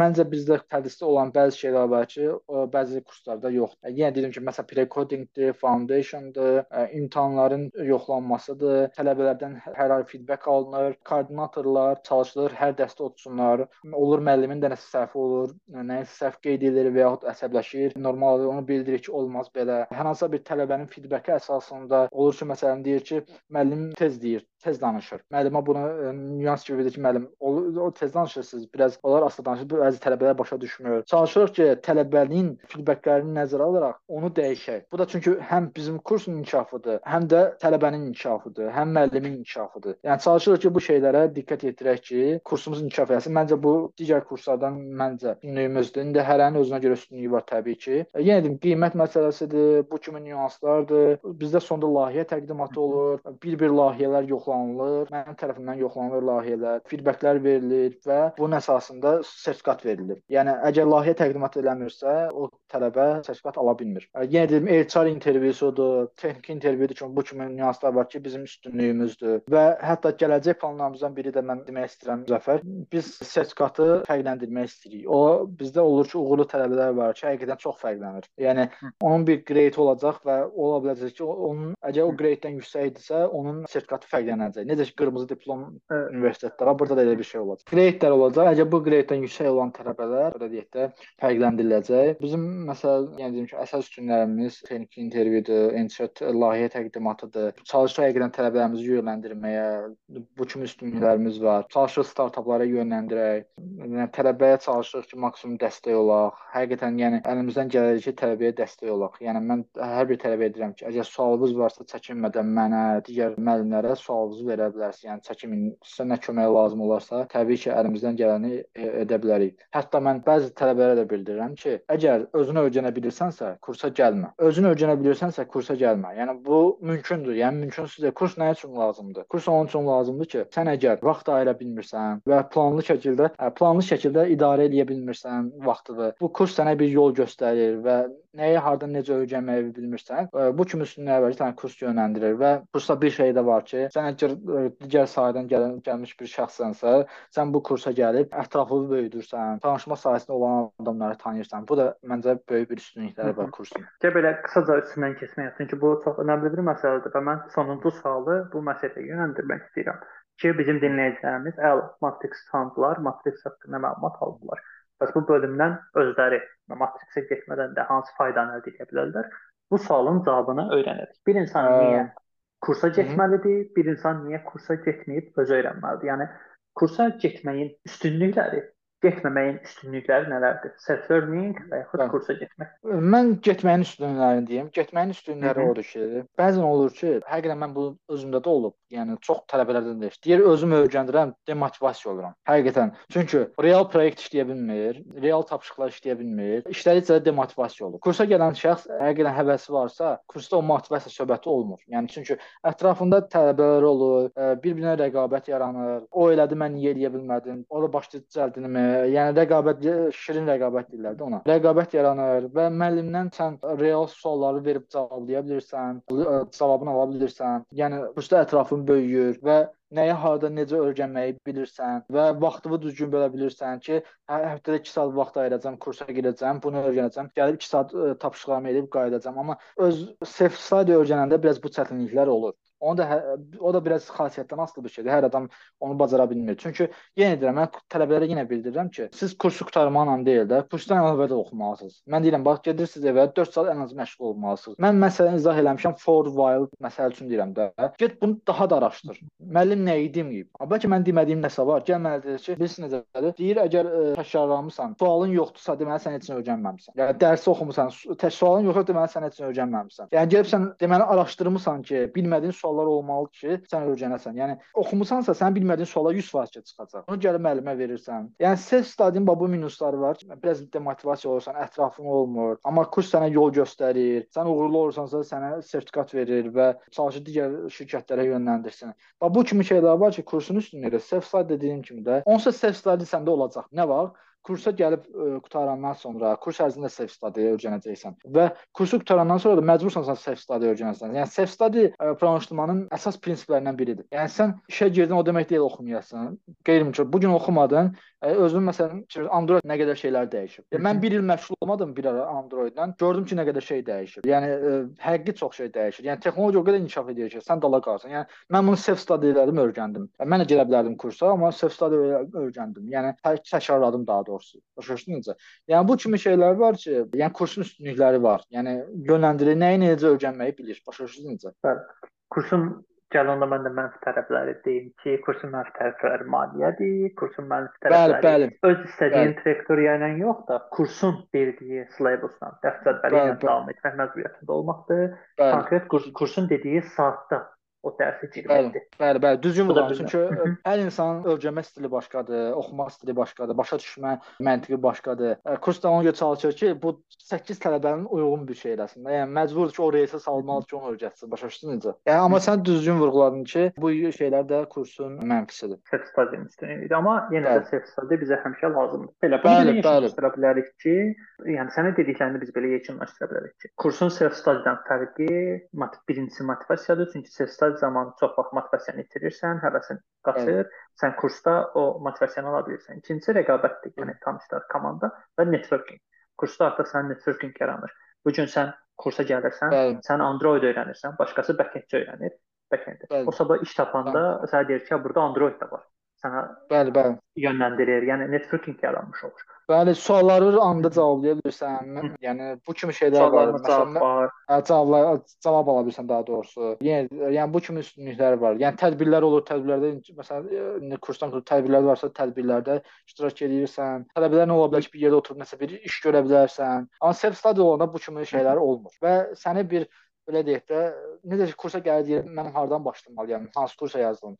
Speaker 2: məncə bizdə tədrisdə olan bəzi şeylər var ki, bəzi kurslarda yoxdur. Yəni deyirəm ki, məsələn, pre-codingdir, foundationdır, e, imtahanların yoxlanmasıdır, tələbələrdən hər ay feedback alınır, koordinatorlar çalışılır hər dəstə tutsunlar. Olur müəllimin də nəsə səhvi olur, nəyisə səhv qeyd edir və yaxud əsəbləşir. Normal onu bildirir ki, olmaz belə. Hər hansısa bir tələbənin feedback əsasında olur ki, məsələn deyir ki, müəllim tez deyir, tez danışır. Müəllimə bunu ə, nüans kimi verir ki, müəllim o, o tez danışırsınız, biraz onlar asta danışır, bəzi tələbələr başa düşmür. Çalışırıq ki, tələbənin feedbacklərini nəzərə alaraq onu dəyişək. Bu da çünki həm bizim kursun inkişafıdır, həm də tələbənin inkişafıdır, həm müəllimin inkişafıdır. Yəni çalışırıq ki, bu şeylərə diqqət yetirək ki, kursumuz inkişaf etsin. Məncə bu digər kurslardan məncə üstünlüyümüzdür. İndi hərənin özünə görə üstünlüyü var təbii ki. E, yenə deyim, qiymət məsələsidir, bu kimi nüanslardır. Bizdə sonda layihə təqdimatı olur, bir-bir layihələr yoxlanılır, mənim tərəfimdən yoxlanılır layihələr, feedbacklər verilir və bunun əsasında sertifikat verilir. Yəni əgər layihə təqdimat eləmirsə, o tələbə sertifikat ala bilmir. E, yenə deyim, HR intervyusudur, texniki intervyudur ki, bu kimi nüanslar var ki, bizim üstünlüyümüzdür və hətta gələcək planlarımızdan biri də mən demək istəyirəm Zəfər, biz sertifikatı fərqləndirmək istəyirik. O bizdə olur ki, uğurlu tələbələr var ki, həqiqətən çox fərqlənir. Yəni onun bir grade olacaq və ola biləcək ki, onun əgər o gradedən yüksəkdirsə, onun sertifikatı fərqlənəcək. Necə ki, qırmızı diplom var, burada da elə bir şey olacaq. Gradelər olacaq. Əgər bu gradedən yüksək olan tələbələr, belə deyək də, fərqləndiriləcək. Bizim məsəl, yəni deyim ki, əsas üstünlərimiz texniki intervyudur, insert layihə təqdimatıdır. Çalışırıq həqiqətən tələbələrimizi yönləndirməyə, bu kimi üstünlüklərimiz var. Çalışırıq startaplara yönləndirək. Yəni tələbəyə çalışırıq ki, maksimum dəstək olaq. Həqiqətən, yəni əlimizdən ki, tələbəyə dəstək olaq. Yəni mən hər bir tələbəyə deyirəm ki, əgər sualınız varsa, çəkinmədən mənə, digər müəllimlərə sualınızı verə bilərsiniz. Yəni çəkinməyin. Sizə nə kömək lazım olarsa, təbii ki, əlimizdən gələni e, edə bilərik. Hətta mən bəzi tələbələrə də bildirirəm ki, əgər özünü öyrənə bilirsənsə, kursa gəlmə. Özünü öyrənə bilirsənsə, kursa gəlmə. Yəni bu mümkündür. Yəni mümkünsüzsə kurs nə üçün lazımdır? Kurs onun üçün lazımdır ki, sən əgər vaxt ayıra bilmirsən və planlı şəkildə planlı şəkildə idarə edə bilmirsən vaxtını. Bu kurs sənə bir yol göstərir və nəyi hardan necə öyrənməyi bilmirsən, bu kimi üstünlüyə var, sənə kurs yönləndirir və kursda bir şey də var ki, sən əgər digər sahədən gələn gəlmiş bir şəxssənsə, sən bu kursa gəlib ətrafını böyüdürsən, tanışma sahəsində olan adamları tanıyırsan. Bu da məncə böyük bir üstünlükləri var kursun.
Speaker 1: Gəl belə qısaca üstündən keçmək, çünki bu çox önəmli bir məsələdir və mən sonuncu sualı bu məsələyə yönləndirmək istəyirəm ki, bizim dinləyicilərimiz əla Matrix tanıdılar, Matrix haqqında məlumat aldılar. Bəs bu bölümdən özləri Matrixə getmədən də hansı faydanı əldə edə bilərlər? Bu sualın cavabını öyrənərik. Bir insan Ə... niyə kursa getməlidir? Bir insan niyə kursa getməyib özü öyrənməlidir? Yəni kursa getməyin üstünlükləri getməməyin üstünlükləri nələrdir? Self-learning və yaxud Bəli. kursa getmək.
Speaker 2: Mən getməyin üstünlüklərini deyim. Getməyin üstünlükləri odur ki, bəzən olur ki, həqiqətən mən bu özümdə də olub. Yəni çox tələbələrdən də deyir, özüm öyrəndirəm, demotivasiya oluram. Həqiqətən. Çünki real proyekt işləyə bilmir, real tapşırıqlar işləyə bilmir. İşlədikcə demotivasiya olur. Kursa gələn şəxs həqiqətən həvəsi varsa, kursda o motivasiya söhbəti olmur. Yəni çünki ətrafında tələbələr olur, bir-birinə rəqabət yaranır. O elədi, mən niyə eləyə bilmədim? O da başlayır cəldinimi yəni rəqabət şirin rəqabət deyirlər də ona. Rəqabət yaranır və müəllimdən sən real sualları verib cavablaya bilirsən, cavabını ala bilirsən. Yəni kursda ətrafın böyüyür və nəyə harda necə öyrənməyi bilirsən və vaxtını düzgün bölə bilirsən ki, hə, həftədə 2 saat vaxt ayıracağam, kursa gedəcəm, bunu öyrənəcəm, gəlib 2 saat ə, tapşırıqlarımı edib qayıdacam. Amma öz self study öyrənəndə biraz bu çətinliklər olur. Onu da hə, o da biraz xasiyyətdən asılı bir şeydir. Hər adam onu bacara bilmir. Çünki yenə deyirəm, mən tələbələrə yenə bildirirəm ki, siz kursu qurtarmaqla deyil də, kursdan də oxumalısınız. Mən deyirəm, bax gedirsiniz evə 4 saat ən az məşğul olmalısınız. Mən məsələni izah eləmişəm for while məsəl üçün deyirəm də. Get bunu daha da araşdır. Müəllim nə idi deməyib. Bəlkə mən demədiyim nəsə var. Gəl mənə deyir ki, bilirsən necədir? Deyir, əgər ə, e, təkrarlamısan, sualın yoxdursa, deməli sən heç nə öyrənməmisən. Yəni dərsi oxumusan, sualın yoxdur, deməli sən heç nə öyrənməmisən. Yəni gəlib sən deməli araşdırmısan ki, bilmədiyin sual suallar olmalıdır ki, sən öyrənəsən. Yəni oxumusansa sən bilmədiyin suala 100% çıxacaq. Onu gəlib müəllimə verirsən. Yəni self study bu minusları var. Biraz demotivasiya olursan, ətrafın olmur. Amma kurs sənə yol göstərir. Sən uğurlu olursansa sənə sertifikat verir və çalışır digər şirkətlərə yönləndirsin. Bax bu kimi şeylər var ki, kursun üstündə self study dediyim kimi də onsuz self study səndə olacaq. Nə var? Kursa gəlib ə, e, qutarandan sonra kurs ərzində self study öyrənəcəksən və kursu qutarandan sonra da məcbursan sən self study öyrənəsən. Yəni self study ə, e, proqramlaşdırmanın əsas prinsiplərindən biridir. Yəni sən işə girdin o demək deyil oxumayasan. Qeyri-mümkün. Bu gün oxumadın, özüm məsələn Android nə qədər şeylər dəyişib. Yəni, mən 1 il məşğul olmadım bir ara Android-dən. Gördüm ki, nə qədər şey dəyişib. Yəni ə, həqiqi çox şey dəyişir. Yəni texnologiya o qədər inkişaf edir ki, sən dala qalırsan. Yəni mən bunu self study elədim, öyrəndim. Yəni, mən də gedə bilərdim kursa, amma self study öyrəndim. Yəni təkrarladım daha doğrusu. Başa düşdün necə? Yəni bu kimi şeylər var ki, yəni kursun üstünlükləri var. Yəni yönləndirir, nəyi necə öyrənməyi bilir. Başa?
Speaker 1: Bəli. Kursun Gəl onda mən də mənfi tərəfləri deyim ki, kursun mənfi tərəfləri maliyyədir, kursun mənfi tərəfləri bəli, bəli. öz istədiyin trajektoriya ilə yox da, kursun verdiyi syllabusla, dərs cədvəli ilə davam etmək məcburiyyətində olmaqdır. Bəli. Konkret kurs, kursun dediyi saatda o dərsi girməkdir.
Speaker 2: Bəli, bəli, düzgün vurğuladın. Çünki hər insanın öyrənmə stili başqadır, oxuma stili başqadır, başa düşmə məntiqi başqadır. Kursda ona görə çalışır ki, bu 8 tələbənin uyğun bir şey eləsin. Yəni məcburdur ki, o reysə salmalıdır ki, onu öyrətsin. Başa düşdün necə? Yəni amma sən düzgün vurğuladın ki, bu şeylər də kursun mənfisidir.
Speaker 1: Self study üstünlüyüdür. Amma yenə də self study bizə həmişə lazımdır. Belə bunu yekunlaşdıra bilərik ki, yəni sənin dediklərini biz belə yekunlaşdıra bilərik ki, kursun self study-dan fərqi birincisi motivasiyadır. Çünki self study staj zamanı çox vaxt motivasiyanı itirirsən, həvəsin qaçır. Evet. Sən kursda o motivasiyanı ala bilirsən. İkincisi rəqabətdir, yəni tanışlar, komanda və networking. Kursda artıq sənin networking yaranır. Bu gün sən kursa gəlirsən, Bəli. sən Android öyrənirsən, başqası backend öyrənir, backend. O sabah iş tapanda sənə deyir ki, burada Android də var. Sənə
Speaker 2: bəli, bəli.
Speaker 1: yönləndirir. Yəni networking yaranmış olur.
Speaker 2: Bəli, sualları anda cavablaya bilirsən. Mən, yəni bu kimi şeylər var.
Speaker 1: Məsələn, var.
Speaker 2: Hə, cavablar cavab ala bilirsən daha doğrusu. Yəni yəni bu kimi üstünlüklər var. Yəni tədbirlər olur, tədbirlərdə məsələn kursdan tədbirlər varsa, tədbirlərdə iştirak edirsən. Tələbələr nə ola bilər ki, bir yerdə oturub nəsə bir iş görə bilərsən. Amma self study olanda bu kimi şeylər olmur. Və səni bir belə deyək də, necə ki kursa gəlir deyir, mən hardan başlamalıyam, hansı kursa yazdım.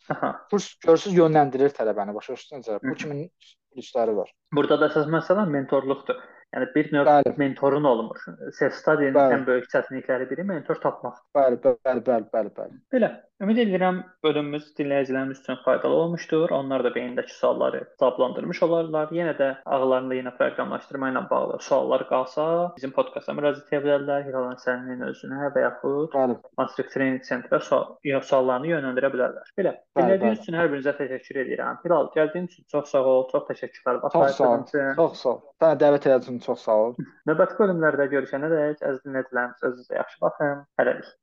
Speaker 2: Kurs görürsüz yönləndirir tələbəni, başa düşdünüz? Bu kimi plusları var.
Speaker 1: Burada da əsas məsələ mentorluqdur. Yəni bir növ bəli. mentorun olmur. Self study'nin ən böyük çətinlikləri biri mentor tapmaqdır.
Speaker 2: Bəli, bəli, bəli, bəli, bəli.
Speaker 1: Belə. Ümid edirəm bölümümüz dinləyicilərimiz üçün faydalı olmuşdur. Onlar da beynindəki sualları cavablandırmış olarlar. Yenə də ağlarında yenə proqramlaşdırma ilə bağlı suallar qalsa, bizim podkasta müraciət edə bilərlər. Hilal Həsənin özünə və yaxud Matrix Training Centrə sual, suallarını yönləndirə bilərlər. Belə. Dinlədiyiniz üçün hər birinizə təşəkkür edirəm. Hilal, gəldiyin üçün çox sağ ol. Çox təşəkkürlər.
Speaker 2: Çox sağ ol. Çox sağ ol. Sənə dəvət üçün çox sağ ol.
Speaker 1: Növbəti bölümlərdə görüşənədək əziz dinləyicilərimiz özünüzə yaxşı baxın. Hələlik.